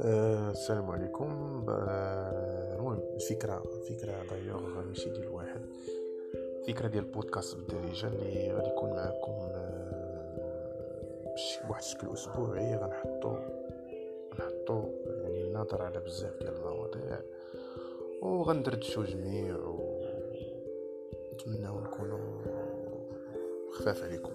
آه، السلام عليكم. آه، المهم الفكرة الفكرة دايوغ ماشي ديال واحد الفكرة ديال بودكاست بالدارجة اللي غادي يكون معكم بواحد آه، الشكل أسبوعي. غنحطو غنحطو يعني النظر على بزاف ديال المواضيع وغندردشو جميع و نتمنى نكونوا خفاف عليكم.